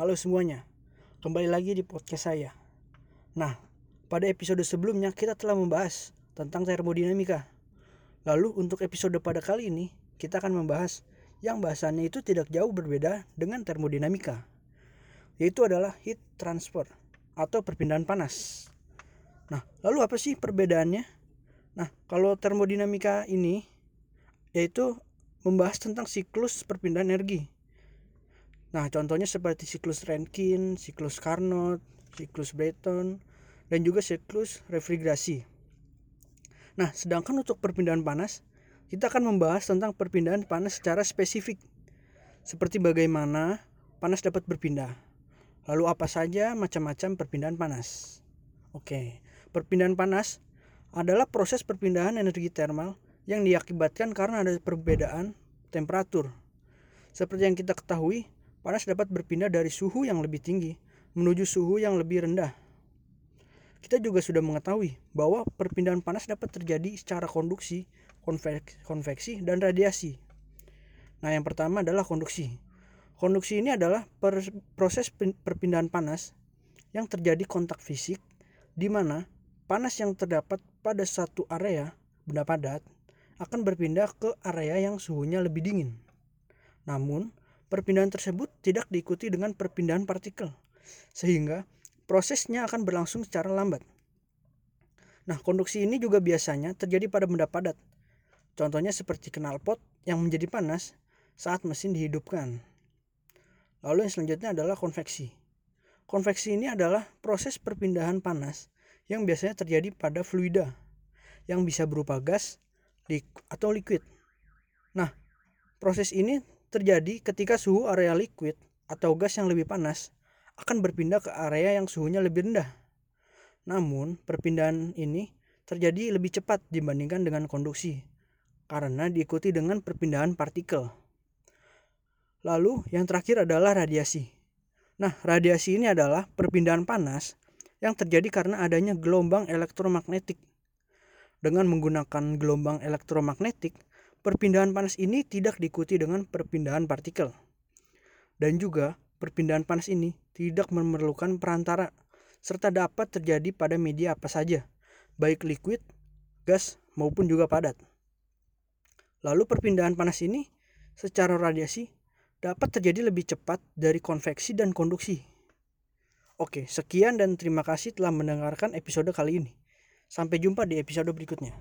halo semuanya. Kembali lagi di podcast saya. Nah, pada episode sebelumnya kita telah membahas tentang termodinamika. Lalu untuk episode pada kali ini, kita akan membahas yang bahasannya itu tidak jauh berbeda dengan termodinamika. Yaitu adalah heat transfer atau perpindahan panas. Nah, lalu apa sih perbedaannya? Nah, kalau termodinamika ini yaitu membahas tentang siklus perpindahan energi. Nah, contohnya seperti siklus Rankine, siklus Carnot, siklus Breton, dan juga siklus refrigerasi. Nah, sedangkan untuk perpindahan panas, kita akan membahas tentang perpindahan panas secara spesifik. Seperti bagaimana panas dapat berpindah. Lalu apa saja macam-macam perpindahan panas. Oke, perpindahan panas adalah proses perpindahan energi termal yang diakibatkan karena ada perbedaan temperatur. Seperti yang kita ketahui, panas dapat berpindah dari suhu yang lebih tinggi menuju suhu yang lebih rendah. Kita juga sudah mengetahui bahwa perpindahan panas dapat terjadi secara konduksi, konveksi, dan radiasi. Nah, yang pertama adalah konduksi. Konduksi ini adalah proses perpindahan panas yang terjadi kontak fisik di mana panas yang terdapat pada satu area benda padat akan berpindah ke area yang suhunya lebih dingin. Namun, perpindahan tersebut tidak diikuti dengan perpindahan partikel, sehingga prosesnya akan berlangsung secara lambat. Nah, konduksi ini juga biasanya terjadi pada benda padat. Contohnya seperti knalpot yang menjadi panas saat mesin dihidupkan. Lalu yang selanjutnya adalah konveksi. Konveksi ini adalah proses perpindahan panas yang biasanya terjadi pada fluida yang bisa berupa gas, atau liquid. Nah, proses ini terjadi ketika suhu area liquid atau gas yang lebih panas akan berpindah ke area yang suhunya lebih rendah. Namun, perpindahan ini terjadi lebih cepat dibandingkan dengan konduksi karena diikuti dengan perpindahan partikel. Lalu, yang terakhir adalah radiasi. Nah, radiasi ini adalah perpindahan panas yang terjadi karena adanya gelombang elektromagnetik dengan menggunakan gelombang elektromagnetik, perpindahan panas ini tidak diikuti dengan perpindahan partikel. Dan juga, perpindahan panas ini tidak memerlukan perantara, serta dapat terjadi pada media apa saja, baik liquid, gas, maupun juga padat. Lalu perpindahan panas ini secara radiasi dapat terjadi lebih cepat dari konveksi dan konduksi. Oke, sekian dan terima kasih telah mendengarkan episode kali ini. Sampai jumpa di episode berikutnya.